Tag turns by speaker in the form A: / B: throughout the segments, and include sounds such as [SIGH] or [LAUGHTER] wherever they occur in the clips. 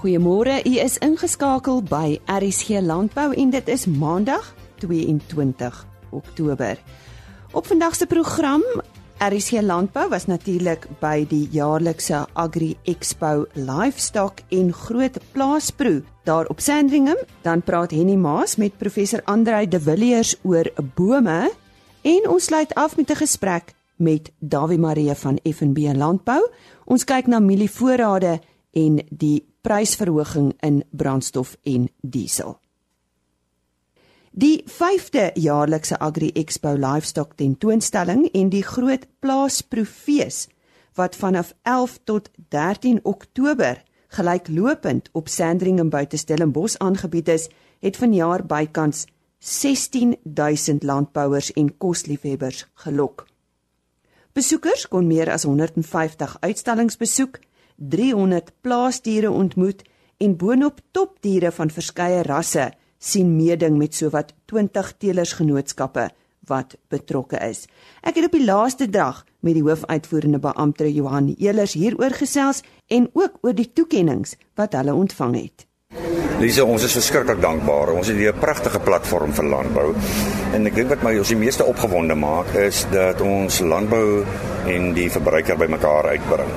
A: Goeiemôre, u is ingeskakel by RSG Landbou en dit is Maandag 22 Oktober. Op vandag se program RSG Landbou was natuurlik by die jaarlikse Agri Expo Livestock en Groot Plaasproe daar op Sandringham. Dan praat Henny Maas met professor Andrei De Villiers oor bome en ons sluit af met 'n gesprek met Dawie Marie van FNB Landbou. Ons kyk na mielievoorrade en die prysverhoging in brandstof en diesel. Die 5de jaarlikse Agri Expo Livestock tentoonstelling en die groot plaasproefees wat vanaf 11 tot 13 Oktober gelyklopend op Sandringham buite Stellenbosch aangebied is, het vanjaar bykans 16000 landbouers en kosliefhebbers gelok. Besoekers kon meer as 150 uitstallings besoek 300 plaasdiere ontmoet en boonop topdiere van verskeie rasse sien meeding met sowat 20 teelersgenootskappe wat betrokke is. Ek het op die laaste dag met die hoofuitvoerende beampte Johan Elers hieroor gesels en ook oor die toekenninge wat hulle ontvang het.
B: Lise, ons is verskriklik dankbaar. Ons het hier 'n pragtige platform vir landbou. En ek dink wat my ons die meeste opgewonde maak is dat ons landbou en die verbruiker bymekaar uitbring.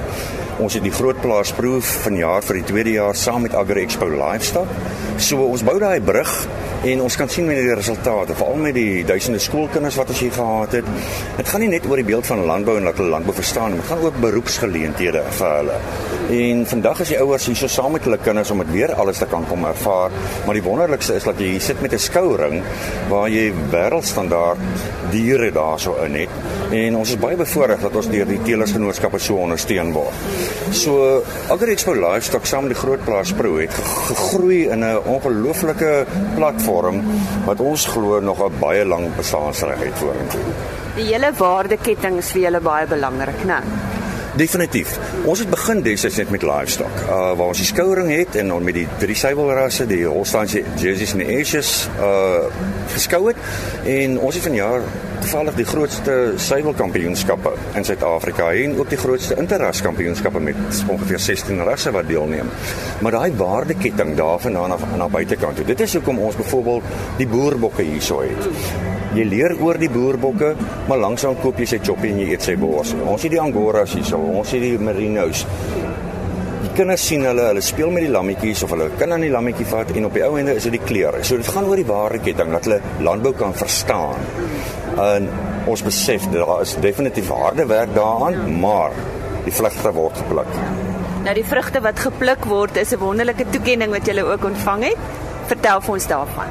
B: Ons het die groot plaasproef vanjaar vir die tweede jaar saam met Agri Expo Livestock. So ons bou daai brug en ons kan sien met die resultate, veral met die duisende skoolkinders wat ons hier gehad het. Dit gaan nie net oor die beeld van landbou en dat hulle landbou verstaan dit gaan ook beroepsgeleenthede vir hulle. En vandag is die ouers hier so saam met hulle kinders om dit weer alles te kan kom ervaar. Maar die wonderlikste is dat jy hier sit met 'n skouring waar jy wêreldstandaard diere daarso in het. En ons is baie bevoorreg dat ons deur die teelersgenootskappe so ondersteun word. So Agri Expo Livestock saam met die Groot Plaas Pro het gegroei in 'n ongelooflike platform wat ons glo nog 'n baie lang bestaansreg het vorentoe.
A: Die hele waardeketting is vir julle baie belangrik, né?
B: Definitief. Ons het begin destyds net met livestock. Uh waar ons die skouring het en dan met die drie suiwelrasse, die Holstein Jerseys en die Ashes uh geskou het en ons het vanjaar toevallig die grootste suiwelkampioenskappe in Suid-Afrika en ook die grootste interras kampioenskappe met ongeveer 16 rasse wat deelneem. Maar daai waardeketting daarvandaan af na buitekant toe. Dit is hoekom ons byvoorbeeld die boerbokke hierso het. Jy leer oor die boerbokke, maar langsaan koop jy sy choppie en jy eet sy bors. Ons het die angoras hierso, ons het die merinos kinders sien hulle, hulle speel met die lammetjies of hulle kan aan die lammetjie vat en op die ou ende is dit die kleure. So dit gaan oor die ware ketting dat hulle landbou kan verstaan en ons besef dat daar is definitief harde werk daaraan, maar die vrugte word gepluk.
A: Nou die vrugte wat gepluk word is 'n wonderlike toekenning wat jy ook ontvang het. Vertel vir ons daarvan.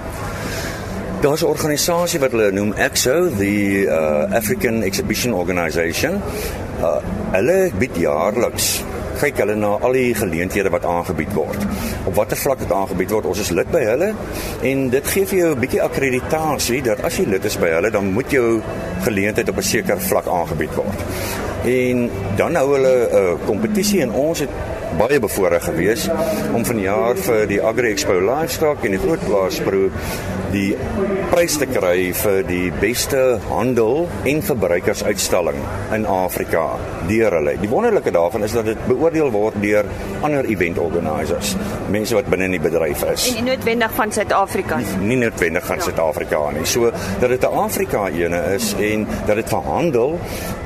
B: Daar's 'n organisasie wat hulle noem EXO, die uh, African Exhibition Organisation. Uh, hulle bied jaarliks kyk hulle na al die geleenthede wat aangebied word. Op watter vlak dit aangebied word, ons is lid by hulle en dit gee vir jou 'n bietjie akkreditasie dat as jy lid is by hulle, dan moet jou geleentheid op 'n sekere vlak aangebied word. En dan hou hulle 'n uh, kompetisie en ons het baie bevoorreg gewees om vanjaar vir die Agri Expo Livestock en die Groot Plaas Pro die prys te kry vir die beste handel en verbruikersuitstalling in Afrika deur hulle. Die wonderlike daarvan is dat dit beoordeel word deur ander event organisers, mense wat binne in die bedryf is.
A: En nie noodwendig van Suid-Afrika
B: nie. Nie noodwendig van ja. Suid-Afrika nie. So dat dit 'n Afrika ene is en dat dit vir handel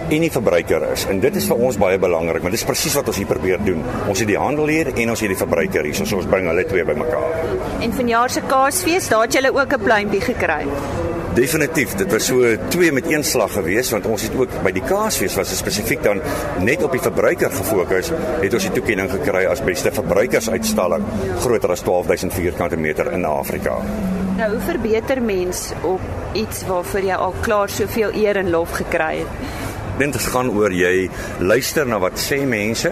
B: en die verbruiker is. En dit is vir ons baie belangrik, want dit is presies wat ons hier probeer doen. Ons het die handel hier en ons het die verbruiker hier, so ons bring hulle twee bymekaar.
A: En vanjaar se Kaasfees, daar het julle ook 'n pluimpie gekry.
B: Definitief, dit was so twee met een slag geweest want ons het ook by die Kaasfees was spesifiek dan net op die verbruiker gefokus, het ons die toekenning gekry as beste verbruikersuitstalling groter as 12000 vierkante meter in Afrika.
A: Nou, hoe verbeter mens op iets waarvoor jy al klaar soveel eer en lof gekry het?
B: Dit gaan oor jy luister na wat sê mense.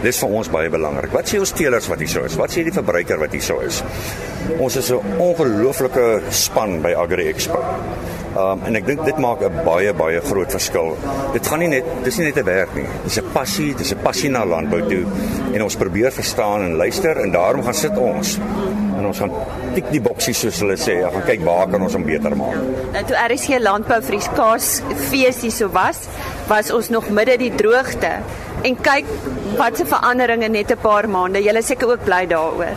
B: Dis vir ons baie belangrik. Wat sê ons teelers wat hier so is? Wat sê die verbruiker wat hier so is? Ons is 'n ongelooflike span by Agri Expo. Um, en ek dink dit maak 'n baie baie groot verskil. Dit gaan nie net dis nie net 'n werk nie. Dis 'n passie, dis 'n passie na landbou toe en ons probeer verstaan en luister en daarom gaan sit ons en ons gaan tik die boksies soos hulle sê, ons gaan kyk waar kan ons hom beter maak.
A: Nou toe RSG landbou vir die kaas feesie so was, was ons nog midde die droogte en kyk wat se veranderinge net 'n paar maande. Julle seker ook bly daaroor.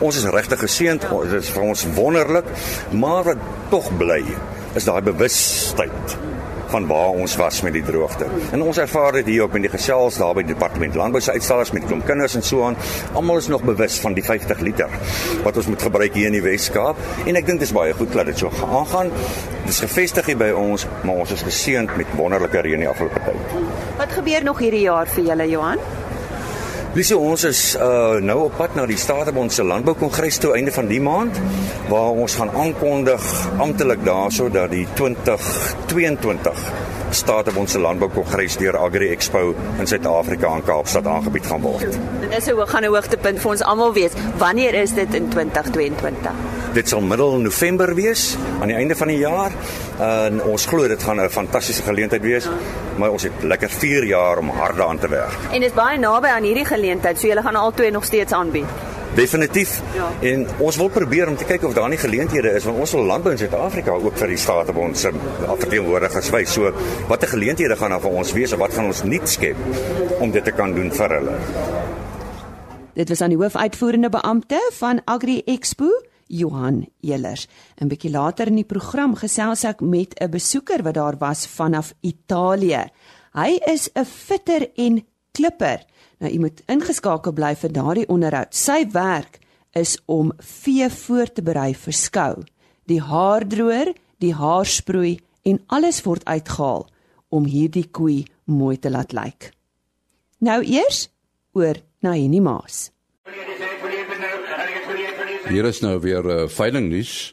B: Ons is regtig geseënd. Dit is vir ons wonderlik, maar wat tog bly is daai bewustheid van waar ons was met die droogte. En ons ervaar dit hier ook met die gesels daar by die departement landbou se uitstallers met klomp kinders en so aan. Almal is nog bewus van die 50 liter wat ons moet gebruik hier in die Wes-Kaap en ek dink dit is baie goed dat dit so aangaan. Dit is gevestig hier by ons, maar ons is geseënd met wonderlike reën die afgelope tyd.
A: Wat gebeur nog hierdie jaar vir julle Johan?
B: Dis ons is uh, nou op pad na die Statebond se landboukongres toe einde van die maand waar ons gaan aankondig amptelik daarso dat die 2022 Statebond se landboukongres deur Agri Expo in Suid-Afrika in Kaapstad aangebied gaan word.
A: Dit is 'n gaan 'n hoogtepunt vir ons almal wees. Wanneer is dit in 2022?
B: Dit sal middel November wees aan die einde van die jaar. En ons glo dit gaan 'n fantastiese geleentheid wees. Maar ons het lekker 4 jaar om hard daaraan te werk.
A: En dit is baie naby aan hierdie geleentheid, so julle gaan albei nog steeds aanbied.
B: Definitief. Ja. En ons wil probeer om te kyk of daar nie geleenthede is want ons wil landbou in Suid-Afrika ook vir die state van ons verteenwoordigers wys. So watter geleenthede gaan daar vir ons wees en wat gaan ons nuut skep om dit te kan doen vir hulle?
A: Dit was aan die hoofuitvoerende beampte van Agri Expo Johan Elers. 'n Bietjie later in die program gesels ek met 'n besoeker wat daar was vanaf Italië. Hy is 'n fitter en klipper. Nou jy moet ingeskakel bly vir daardie onderhoud. Sy werk is om vee voor te berei vir skou. Die haardroër, die haarsproei en alles word uitgehaal om hierdie koei mooi te laat lyk. Nou eers oor na Henny Maas.
C: Hier is nou weer uh, veilingnuus.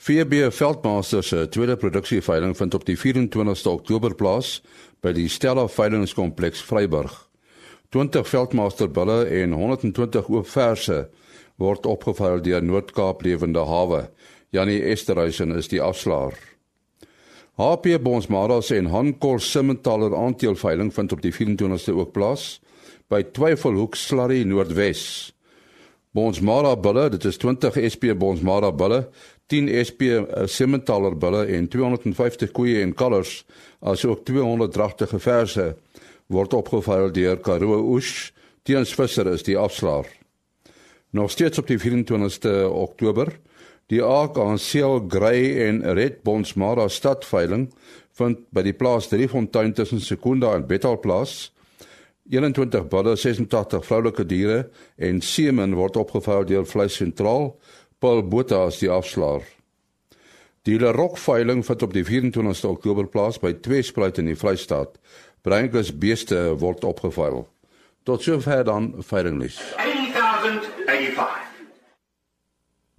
C: VB Veldmasters se tweede produksieveiling vind op die 24ste Oktober plaas by die Stella Veilingskompleks Vryburg. 20 Veldmaster bulle en 120 oop verse word opgeveil deur Noord-Kaap Lewende Hawe. Janie Esterhuizen is die afslaer. HP Bonsmaras en Hankol Simmentaler aandeelveiling vind op die 24ste ook plaas by Twyfelhoek Slurry Noordwes. Bonsmara bulle, dit is 20 SP Bonsmara bulle, 10 SP uh, Simmentaler bulle en 250 koeie en kalvers, asook 200 dragtige verse word opgeveil deur Karoo Oos. Teens Visser is die afslaer. Nog steeds op die 24ste Oktober, die ANC Grey en Red Bonsmara stadveiling vind by die plaas Driefontein tussen Sekunda en Bethalplaas 21 bulle, 86 vroulike diere en semen word opgevou deur Vleis Sentraal. Paul Botha is die afslaer. Die Lerok veiling vind op die 24ste Oktober plaas by twee spruite in die Vrystaat. Breinkus beeste word opgevou. Tot sover dan veilinglys. 8085.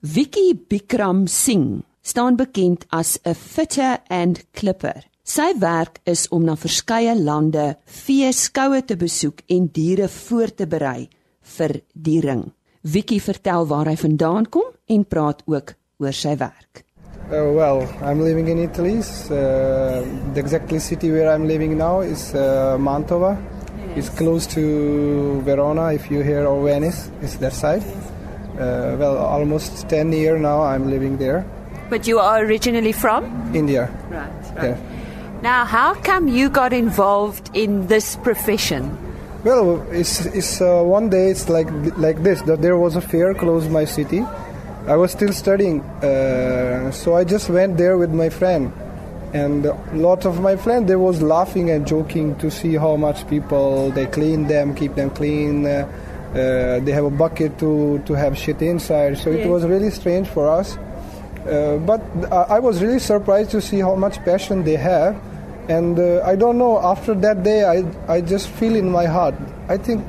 A: Vicky Bikram Singh staan bekend as 'n fitter and clipper. Sy werk is om na verskeie lande vee skoue te besoek en diere voor te berei vir die ring. Vicky vertel waar hy vandaan kom en praat ook oor sy werk.
D: Uh, well, I'm living in Italy. Uh, the exact city where I'm living now is uh, Mantova. Yes. It's close to Verona, if you hear, or Venice. It's that side. Uh, well, almost 10 years now I'm living there.
A: But you are originally from?
D: India.
A: Right, right. Yeah. Now, how come you got involved in this profession?
D: Well, it's, it's uh, one day it's like like this that there was a fair close my city. I was still studying, uh, so I just went there with my friend, and a lot of my friends they was laughing and joking to see how much people they clean them, keep them clean. Uh, uh they have a bucket to to have shit inside, so it was really strange for us. Uh, but I was really surprised to see how much passion they have and uh, I don't know. After that day, I I just feel in my heart. I think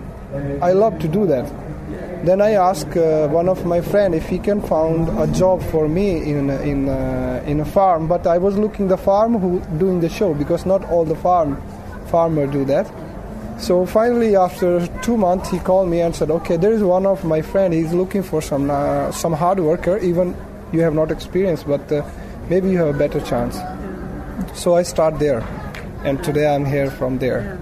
D: I love to do that. Then I ask uh, one of my friend if he can found a job for me in in uh, in a farm. But I was looking the farm who doing the show because not all the farm farmer do that. So finally, after two months, he called me and said, "Okay, there is one of my friend. He's looking for some uh, some hard worker. Even you have not experience, but uh, maybe you have a better chance." So I start there, and today I'm here from there.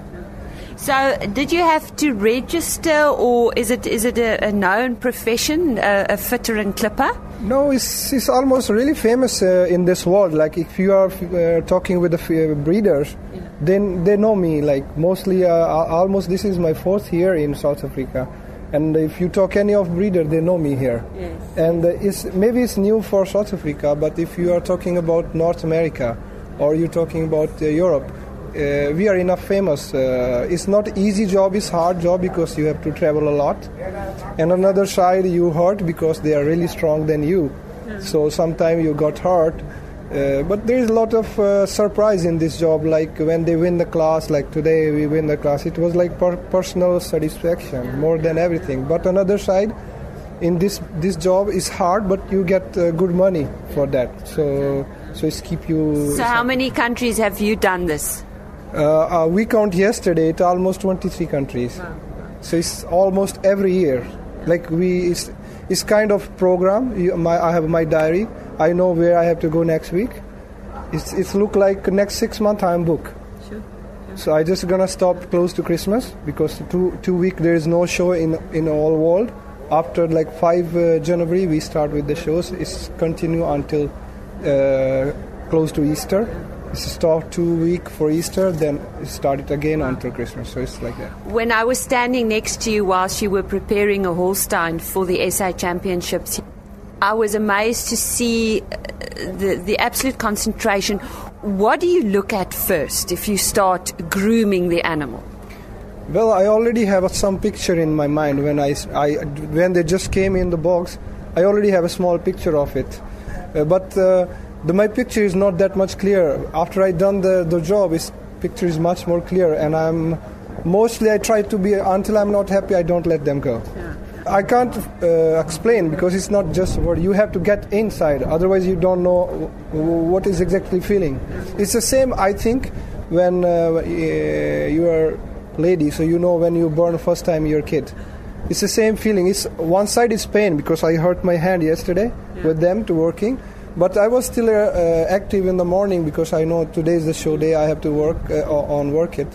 A: So, did you have to register, or is it is it a, a known profession, a, a, fitter and clipper?
D: No, it's, it's almost really famous uh, in this world. Like if you are uh, talking with the breeders, yeah. they they know me like mostly. Uh, almost this is my fourth year in South Africa, and if you talk any of breeder, they know me here.
A: Yes.
D: And uh, it's maybe it's new for South Africa, but if you are talking about North America, or you're talking about uh, Europe, uh, we are enough famous. Uh, it's not easy job; it's hard job because you have to travel a lot. And another side, you hurt because they are really strong than you. So sometimes you got hurt. Uh, but there is a lot of uh, surprise in this job. Like when they win the class, like today we win the class, it was like per- personal satisfaction more than everything. But another side, in this this job is hard, but you get uh, good money for that. So so it's keep you.
A: So, how many countries have you done this?
D: Uh, uh, we count yesterday. It's almost 23 countries. So it's almost every year. Like we, it's, it's kind of program. You, my, I have my diary. I know where I have to go next week. It's, it's look like next six month I'm booked.
A: Sure.
D: So I just gonna stop close to Christmas because two two week there is no show in in all world. After like five uh, January we start with the shows. It's continue until close to Easter. It's start two week for Easter, then start it started again until Christmas. So it's like that.
A: When I was standing next to you whilst you were preparing a Holstein for the SA Championships, I was amazed to see uh, the, the absolute concentration. What do you look at first if you start grooming the animal?
D: Well, I already have some picture in my mind when I, I when they just came in the box. I already have a small picture of it, uh, but uh, the, my picture is not that much clear. After I done the, the job, its picture is much more clear, and I'm mostly I try to be until I'm not happy. I don't let them go.
A: Yeah.
D: I can't uh, explain because it's not just what. You have to get inside, otherwise you don't know what is exactly feeling. It's the same, I think, when uh, you are lady, so you know when you burn first time your kid. It's the same feeling. It's one side is pain because I hurt my hand yesterday
A: Yeah.
D: with them to working, but I was still uh, uh, active in the morning because I know today is the show day. I have to work uh, on work it.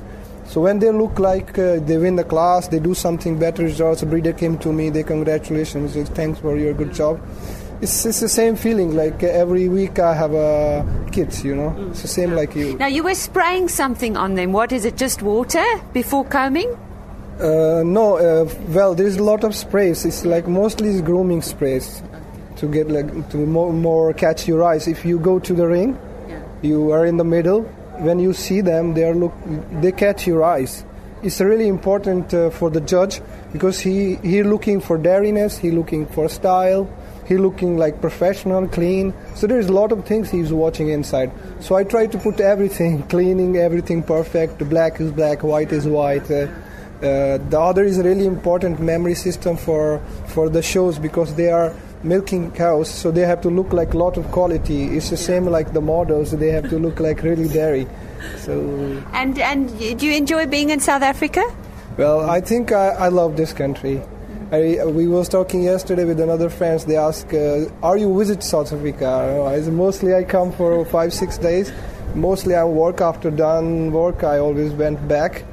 D: So when they look like uh, they win the class, they do something better results. A breeder came to me, they congratulations, they thanks for your good job. It's, it's the same feeling. Like uh, every week I have a kids, you know. It's the same like you.
A: Now, you were spraying something on them. What is it? Just water before combing?
D: Uh, no, uh, well, there's a lot of sprays. It's like mostly it's grooming sprays to get like to more, more catch your eyes. If you go to the ring,
A: Yeah.
D: you are in the middle. When you see them, they are look they catch your eyes. It's really important uh, for the judge because he he looking for dairiness, he looking for style, he looking like professional, clean. So there's a lot of things he's watching inside. So I try to put everything, [LAUGHS] cleaning everything perfect. The black is black, white is white. Uh, uh, the other is a really important memory system for for the shows because they are milking cows, so they have to look like a lot of quality. It's the same like the models; they have to look like really dairy. So,
A: And, and do you enjoy being in South Africa?
D: well, I think I, I love this country. I, we was talking yesterday with another friends. They ask, uh, "Are you visit South Africa?" I Mostly, I come for five six days. Mostly, I work after done work. I always went back.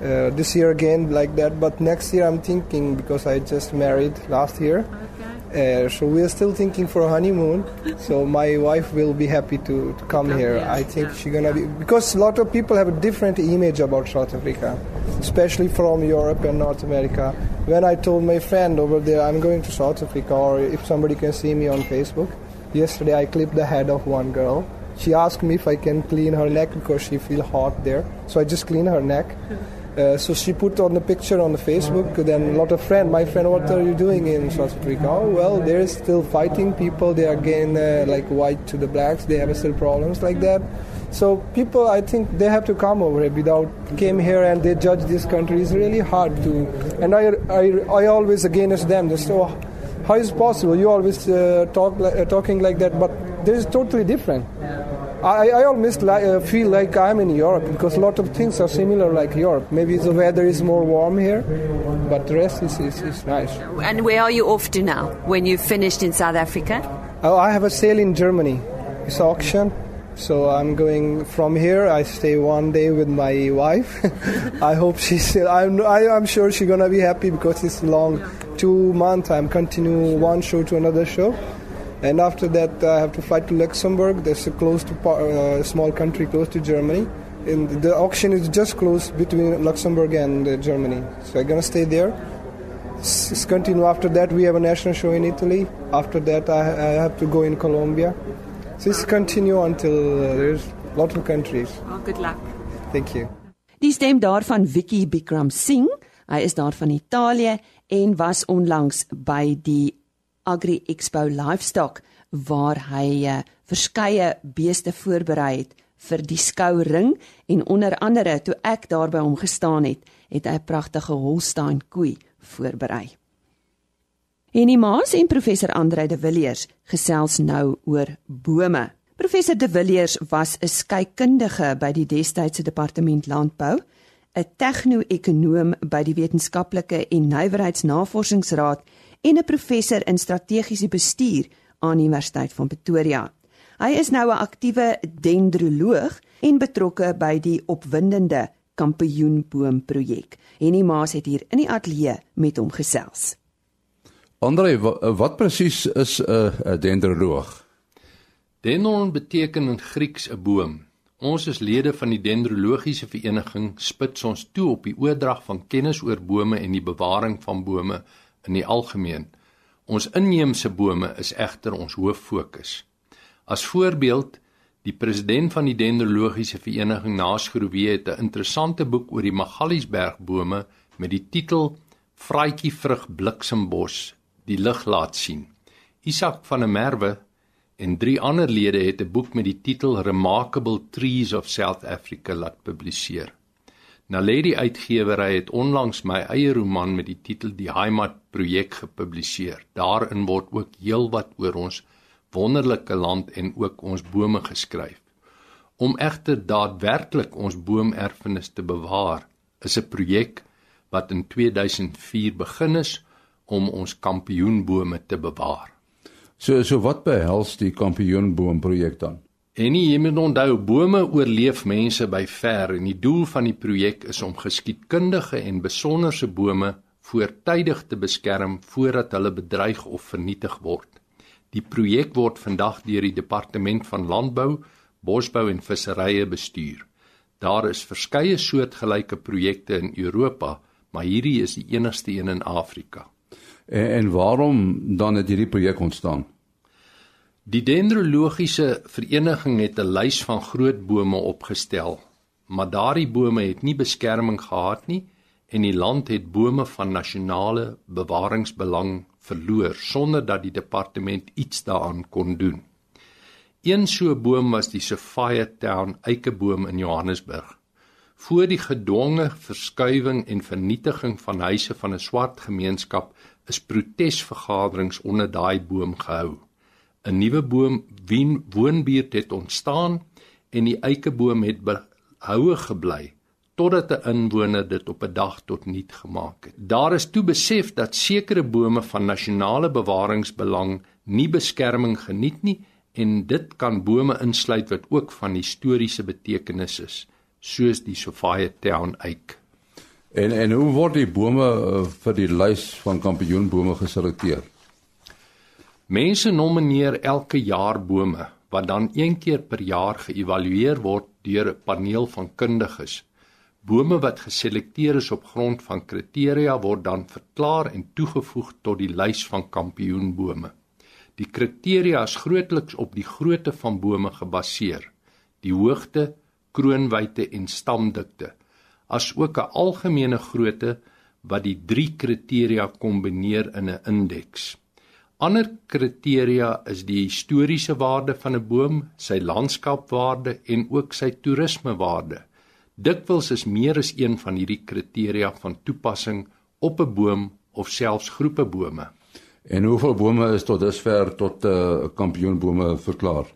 D: Uh, this year again like that, but next year I'm thinking because I just married last year. Uh, so we are still thinking for a honeymoon. so [LAUGHS] my wife will be happy to, to come,
A: here.
D: I think
A: yeah,
D: she's gonna be because a lot of people have a different image about South Africa, especially from Europe and North America. When I told my friend over there I'm going to South Africa, or if somebody can see me on Facebook, yesterday I clipped the head of one girl. She asked me if I can clean her neck because she feel hot there. So I just clean her neck. [LAUGHS] Uh, so she put on the picture on the Facebook. Then a lot of friend, my friend, what are you doing in South Africa? Oh well, they're still fighting people. They are again uh, like white to the blacks. They have still problems like that. So people, I think they have to come over here. Without came here and they judge this country is really hard to. And I, I, I always against them. They say, oh, how is possible? You always uh, talk uh, talking like that, but this is totally different. I, I almost li- uh, feel like I'm in Europe because a lot of things are similar like Europe. Maybe the weather is more warm here, but the rest is, is, is nice.
A: And where are you off to now when you've finished in South Africa?
D: Oh, I have a sale in Germany. It's auction. So I'm going from here. I stay one day with my wife. [LAUGHS] I hope she's. I'm. I, I'm sure she's gonna be happy because it's long, two months. I'm continue one show to another show, and after that I have to fly to Luxembourg. That's a close to par- uh, small country close to Germany. And the auction is just close between Luxembourg and uh, Germany. So I'm gonna stay there. S- s- continue after that. We have a national show in Italy. After that, I, I have to go in Colombia. So it's continue until uh, there's a lot of countries.
A: Oh, good luck.
D: Thank you.
A: Die stem daarvan Vicky Bikram Singh. Hy is daar van Italië en was onlangs by die Agri Expo Livestock waar hy uh, verskeie beeste voorberei het vir die skouring en onder andere toe ek daar by hom gestaan het, het hy 'n pragtige Holstein koei voorberei. En die maas en professor Andre de Villiers gesels nou oor bome. Professor de Villiers was 'n skeikundige by die destydse departement landbou, 'n tegno-ekonoom by die Wetenskaplike en Nywerheidsnavorsingsraad en 'n professor in strategiese bestuur aan die Universiteit van Pretoria. Hy is nou 'n aktiewe dendroloog en betrokke by die opwindende kampioenboomprojek. Henny Maas het hier in die ateljee met hom gesels.
C: Andre, wat, wat presies is 'n uh, dendroloog?
E: Dendron beteken in Grieks 'n boom. Ons as lede van die dendrologiese vereniging spits ons toe op die oordrag van kennis oor bome en die bewaring van bome in die algemeen. Ons inheemse bome is egter ons hooffokus. As voorbeeld, die president van die dendrologiese vereniging Naasgroewe het 'n interessante boek oor die Magaliesbergbome met die titel Vraaitjie vrug bliksembos die lig laat sien. Isak van der Merwe en drie ander lede het 'n boek met die titel Remarkable Trees of South Africa laat publiseer. Naledi Uitgewery het onlangs my eie roman met die titel Die Heimat projek gepubliseer. Daarin word ook heelwat oor ons wonderlike land en ook ons bome geskryf. Om egter daadwerklik ons boomerfenis te bewaar, is 'n projek wat in 2004 begin is om ons kampioenbome te bewaar.
C: So so wat behels die kampioenboomprojek dan?
E: En nie, jy moet onthou bome oorleef mense by ver en die doel van die projek is om geskiedkundige en besonderse bome voortydig te beskerm voordat hulle bedreig of vernietig word. Die projek word vandag deur die Departement van Landbou, Bosbou en Visserye bestuur. Daar is verskeie soortgelyke projekte in Europa, maar hierdie is die enigste een in Afrika.
C: En, en waarom dan het hierdie projek ontstaan?
E: Die dendrologiese vereniging het 'n lys van groot bome opgestel, maar daardie bome het nie beskerming gehad nie en die land het bome van nasionale bewaringsbelang verloor sonder dat die departement iets daaraan kon doen. Een so boom was die Sophia Town eikeboom in Johannesburg. Voor die gedwonge verskuiwing en vernietiging van huise van 'n swart gemeenskap is protesvergaderings onder daai boom gehou. 'n Nuwe boom wien woonbuurt het ontstaan en die eikeboom het behoue gebly totdat 'n inwoner dit op 'n dag tot niet gemaak het. Daar is toe besef dat sekere bome van nasionale bewaringsbelang nie beskerming geniet nie en dit kan bome insluit wat ook van historiese betekenis is, soos die Sophia Town eik.
C: En en hoe word die bome uh, vir die lys van kampioenbome geselekteer?
E: Mense nomineer elke jaar bome wat dan een keer per jaar geëvalueer word deur 'n paneel van kundiges. Bome wat geselekteer is op grond van kriteria word dan verklaar en toegevoeg tot die lys van kampioenbome. Die kriteria is grootliks op die grootte van bome gebaseer: die hoogte, kroonwyte en stamdikte, asook 'n algemene grootte wat die drie kriteria kombineer in 'n indeks. Ander kriteria is die historiese waarde van 'n boom, sy landskapwaarde en ook sy toerismewaarde. Dikwels is meer as een van hierdie kriteria van toepassing op 'n boom of selfs groepe bome.
C: En hoeveel bome is tot dusver tot 'n uh, kampioenbome verklaar?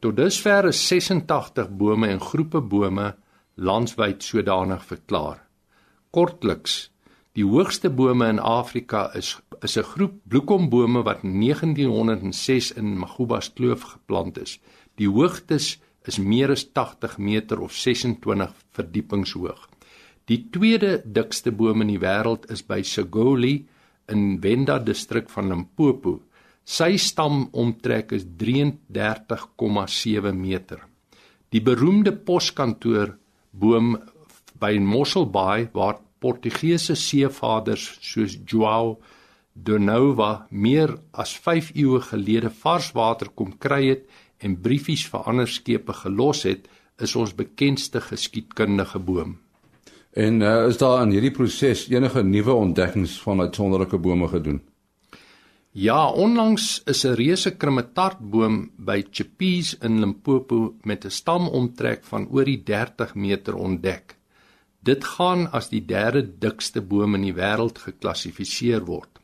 E: Tot dusver is 86 bome en groepe bome landwyd sodanig verklaar. Kortliks, die hoogste bome in Afrika is is 'n groep bloekombome wat in 1906 in Magubas Kloof geplant is. Die hoogtes is meer as 80 meter of 26 verdiepings hoog. Die tweede dikste boom in die wêreld is by Segoli in Venda distrik van Limpopo. Sy stamomtrek is 33,7 meter. Die beroemde poskantoor boom by Mosselbaai waar Portugese seevaarders soos João de Nova meer as 5 eeue gelede vars water kom kry het en briefies vir ander skepe gelos het, is ons bekendste geskiedkundige boom.
C: En uh, is daar in hierdie proses enige nuwe ontdekkings van uitsonderlike bome gedoen?
E: Ja, onlangs is 'n reuse krematartboom by Chippies in Limpopo met 'n stamomtrek van oor die 30 meter ontdek. Dit gaan as die derde dikste boom in die wêreld geklassifiseer word.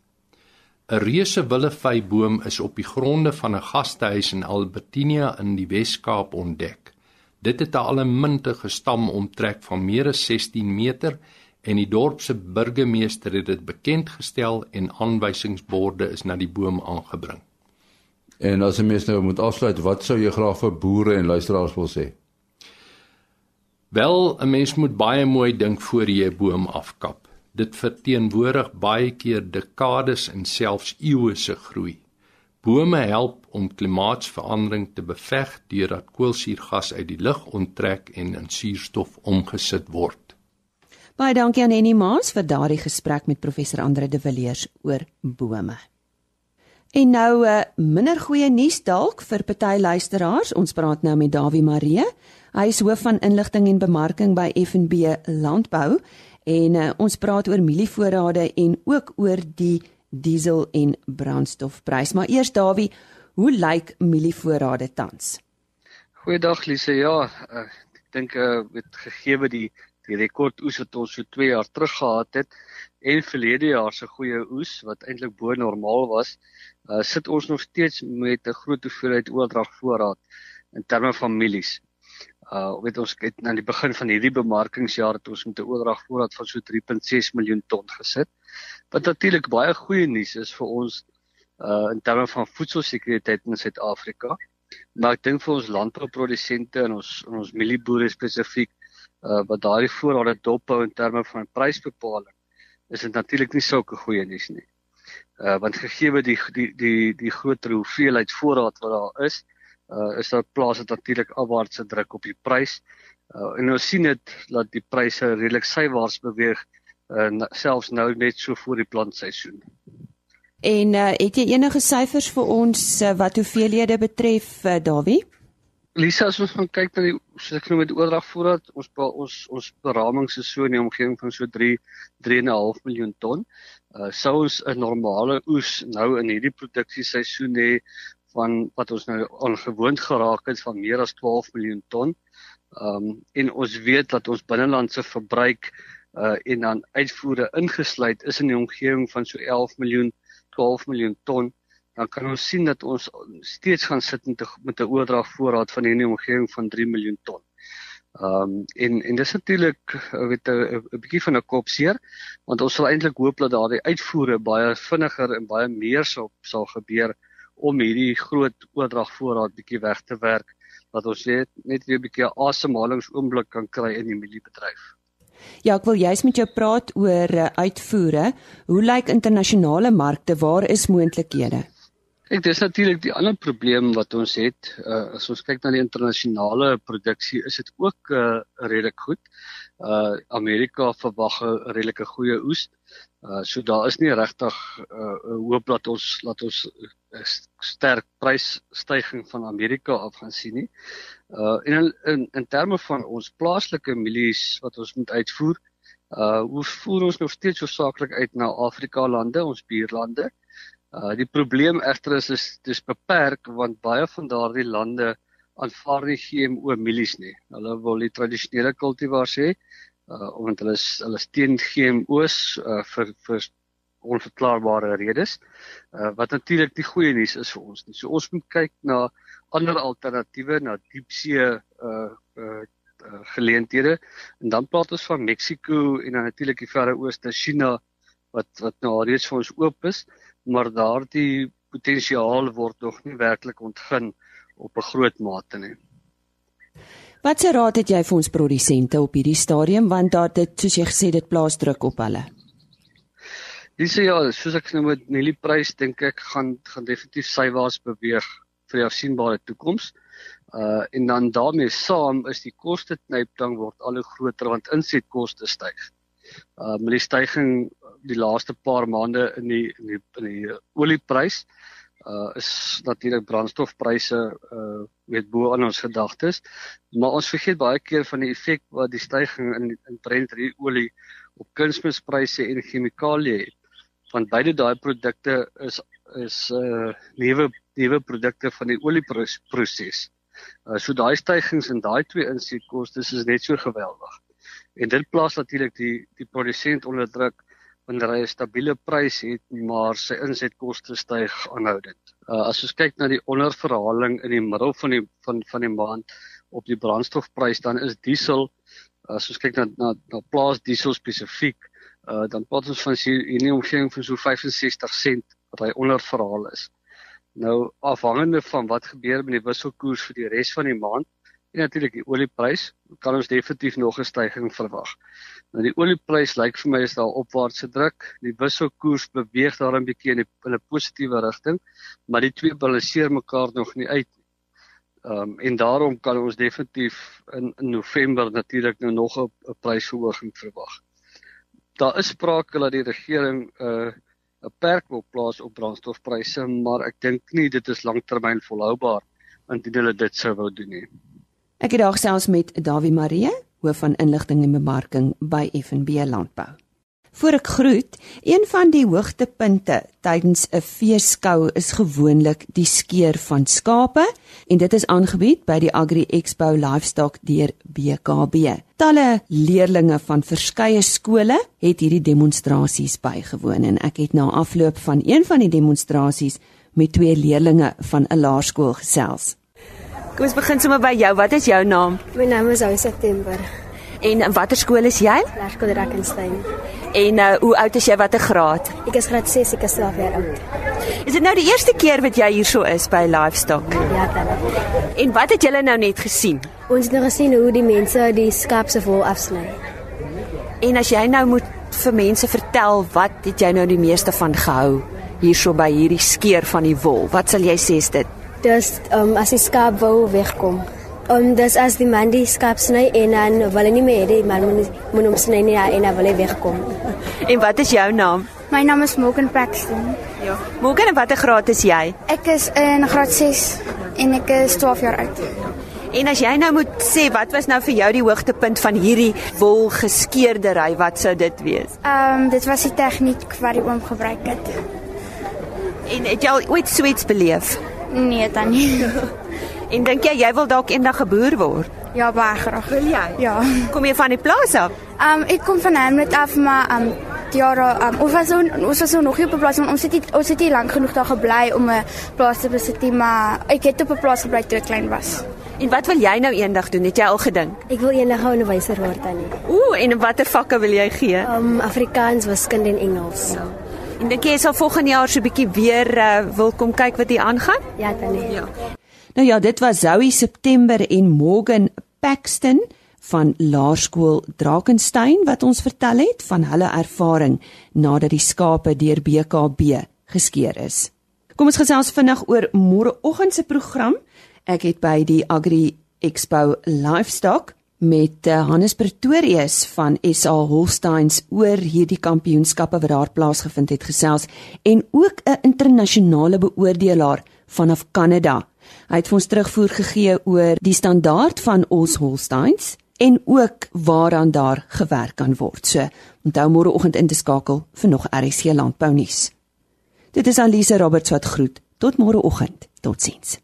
E: 'n Reuse willevyboom is op die gronde van 'n gastehuis in Albertina in die Wes-Kaap ontdek. Dit het 'n allemintige stamomtrek van meer as 16 meter en die dorp se burgemeester het dit bekend gestel en aanwysingsborde is na die boom aangebring.
C: En as 'n mens nou moet afsluit, wat sou jy graag vir boere en luisteraars wil sê?
E: Wel, 'n mens moet baie mooi dink voor jy 'n boom afkap. Dit verteenwoordig baie keer dekades en selfs eeue se groei. Bome help om klimaatsverandering te beveg deurdat koolsuurgas uit die lug onttrek en in suurstof omgesit word.
A: Baie dankie aan Annie Maas vir daardie gesprek met professor Andre de Villiers oor bome. En nou 'n eh, minder goeie nuus dalk vir party luisteraars. Ons praat nou met Dawie Maree. Hy is hoof van inligting en bemarking by F&B Landbou en uh, ons praat oor mielievoorrade en ook oor die diesel en brandstofprys. Maar eers Dawie, hoe lyk mielievoorrade tans?
F: Goeiedag Lise. Ja, uh, ek dink uh, met gegee die die rekord oes wat ons so 2 jaar terug gehad het en verlede jaar se goeie oes wat eintlik bo normaal was, uh, sit ons nog steeds met 'n groot hoeveelheid oordragvoorraad in terme van mielies. Uh weet ons het aan die begin van hierdie bemarkingsjaar het ons met 'n oordragvoorraad van so 3.6 miljoen ton gesit. Wat natuurlik baie goeie nuus is vir ons uh in terme van voedselsekuriteit in Suid-Afrika. Maar ek dink vir ons landbouprodusente en ons en ons mielieboere spesifiek uh wat daardie voorrade dophou in terme van prysbepaling is dit natuurlik nie sulke goeie nuus nie uh want gegee die die die die groter hoeveelheid voorraad wat daar is uh is daar plaas dit natuurlik afwaartse druk op die prys. Uh en ons sien dit dat die pryse redelik sywaarts beweeg uh selfs nou net so voor die plantseisoen.
A: En uh het jy enige syfers vir ons uh, wat hoeveelhede betref uh, Dawie?
F: Lisa as ons gaan kyk na die soos ek nou met oordrag voorraad ons ons ons beramings is so in die omgewing van so 3 3.5 miljoen ton. Uh sou ons 'n normale oes nou in hierdie produksieseisoen hê van wat ons nou ongewoond geraak het van meer as 12 miljoen ton. Um en ons weet dat ons binnelandse verbruik uh en dan uitvoere ingesluit is in die omgewing van so 11 miljoen 12 miljoen ton dan kan ons sien dat ons steeds gaan sit met 'n oordrag voorraad van hierdie omgewing van 3 miljoen ton. Ehm um, en en dis natuurlik eh, weet 'n 'n bietjie van 'n kopseer want ons sal eintlik hoop dat daardie uitvoere baie vinniger en baie meer sal sal gebeur om hierdie groot oordrag voorraad bietjie weg te werk dat ons net net weer 'n bietjie asemhalingsoomblik kan kry in die mieliebedryf.
A: Ja, ek wil juist met jou praat oor uh, uitvoere. Hoe lyk internasionale markte? Waar is moontlikhede?
F: Ek dis natuurlik die ander probleem wat ons het. Uh, as ons kyk na die internasionale produksie, is dit ook uh, redelik goed. Uh Amerika verwag 'n redelike goeie oes. Uh so daar is nie regtig uh hoop dat ons laat ons sterk prysstygings van Amerika af gaan sien nie. Uh en in in terme van ons plaaslike mielies wat ons moet uitvoer, uh hoe voer ons nog steeds so saaklik uit na Afrika lande, ons buurlande. Uh die probleem egter is is dis beperk want baie van daardie lande aanvaar nie GMO mielies nie. Hulle wil die tradisionele kultivars hê uh omdat hulle is hulle is teen GMO's uh vir vir onverklaarbare redes. Uh wat natuurlik die goeie nuus is vir ons nie. So ons moet kyk na ander alternatiewe na diepsee uh uh geleenthede en dan praat ons van Mexiko en dan natuurlik die Verre Ooste, China wat wat nou alreeds vir ons oop is maar daardie potensiaal word nog nie werklik ontgin op 'n groot mate nie.
A: Wat se raad het jy vir ons produsente op hierdie stadium want daar dit soos jy gesê dit plaas druk op hulle?
F: Dis ja, soos ek nou met Nelly prys dink ek gaan gaan definitief sywaarts beweeg vir die afsienbare toekoms. Uh en dan daarmee saam is die koste knyptang word al hoe groter want insetkoste styg. Uh met die stygings die laaste paar maande in die in die, in die olieprys uh is natuurlik brandstofpryse uh weet bo aan ons gedagtes maar ons vergeet baie keer van die effek wat die stygings in in Brent olie op kunsmispryse en chemikalieë het want beide daai produkte is is uh nuwe nuwe produkte van die olieproses. Uh so daai stygings in daai twee insetkoste is net so geweldig. En dit plaas natuurlik die die produsent onder druk wanneer hy 'n stabiele prys het, maar sy insetkoste styg aanhoudend. Uh, as ons kyk na die onderverhaling in die middel van die van van die maand op die brandstofprys, dan is diesel as ons kyk na na, na plaas diesel spesifiek, uh, dan praat ons van hier in die omgewing van so 65 sent wat hy onderverhaal is. Nou afhangende van wat gebeur met die wisselkoers vir die res van die maand en natuurlik die olieprys, kan ons definitief nog 'n stygings verwag. Nou die olieprys lyk vir my is daar opwaartse druk. Die wisselkoers beweeg daar 'n bietjie in 'n in 'n positiewe rigting, maar die twee balanseer mekaar nog nie uit nie. Ehm um, en daarom kan ons definitief in, in November natuurlik nou nog 'n prysverhoging verwag. Daar is sprake dat die regering 'n uh, 'n perk wil plaas op brandstofpryse, maar ek dink nie dit is lanktermyn volhoubaar indien hulle dit sou wou doen nie.
A: Ek het daar selfs met Dawie Marie hoof van inligting en bemarking by FNB Landbou. Voor ek groet, een van die hoogtepunte tydens 'n feesskou is gewoonlik die skeer van skape en dit is aangebied by die Agri Expo Livestock deur BKB. Talle leerdlinge van verskeie skole het hierdie demonstrasies bygewoon en ek het na afloop van een van die demonstrasies met twee leerdlinge van 'n laerskool gesels. Kom ons begin sommer by jou. Wat is jou naam?
G: My naam is Ou September.
A: En in watter skool is jy?
G: Laerskool Drakensberg.
A: En uh, hoe oud is jy? Watter graad?
G: Ek is graad 6, ek is 12 jaar oud.
A: Is dit nou die eerste keer wat jy hierso is by Livestock?
G: Ja, dan.
A: En wat het julle nou net gesien?
G: Ons het nou gesien hoe die mense die skaap se wol afsny.
A: En as jy nou moet vir mense vertel wat het jy nou die meeste van gehou hierso by hierdie skeer van die wol? Wat sal jy sê is dit?
G: Dus um, as die skaap wou wegkom. Um, dus as die man die skaap sny en dan wil hy nie meer hê man moet hom sny nie en dan wil hy wegkom. [LAUGHS]
A: En wat is jou naam?
H: My naam is Morgan Paxton.
A: Ja. Morgan, watter graad is jy?
H: Ek is in graad 6 en ek is 12 jaar oud.
A: En as jy nou moet sê wat was nou vir jou die hoogtepunt van hierdie wolgeskeerdery, wat sou dit wees?
H: Ehm um, dit was die tegniek wat die oom gebruik het.
A: En het jy al ooit so iets beleef?
H: Nee, dan nie. [LAUGHS]
A: en dink jy jy wil dalk eendag 'n boer word?
H: Ja, baie graag.
A: Wil jy?
H: Ja.
A: Kom jy van die plaas af?
H: Ehm um, ek kom van Hamlet af, maar ehm um, jare um, ons was so ons was nog nie op 'n plaas want ons het nie ons het nie lank genoeg daar gebly om 'n plaas te besit nie, maar ek het op 'n plaas gebly toe ek klein was.
A: En wat wil jy nou eendag doen? Het jy al gedink?
G: Ek wil eendag 'n onderwyser word dan nie.
A: Ooh, en watter vakke wil jy gee?
G: Ehm um, Afrikaans, wiskunde en Engels. Ja.
A: En dink jy sal volgende jaar so 'n bietjie weer uh, wil kom kyk wat hier aangaan?
G: Ja, tannie.
A: Ja. Nou ja, dit was Zoe September en Morgan Paxton van Laerskool Drakensberg wat ons vertel het van hulle ervaring nadat die skape deur BKB geskeer is. Kom ons gesels vinnig oor môreoggend se program. Ek het by die Agri Expo Livestock met uh, Hannes Pretorius van SA Holsteins oor hierdie kampioenskappe wat daar plaasgevind het gesels en ook 'n internasionale beoordelaar vanaf Kanada. Hy het vir ons terugvoer gegee oor die standaard van ons Holsteins en ook waaraan daar gewerk kan word. So, onthou môreoggend in te skakel vir nog RC landbou nuus. Dit is Alise Roberts wat groet. Tot môreoggend. Totsiens.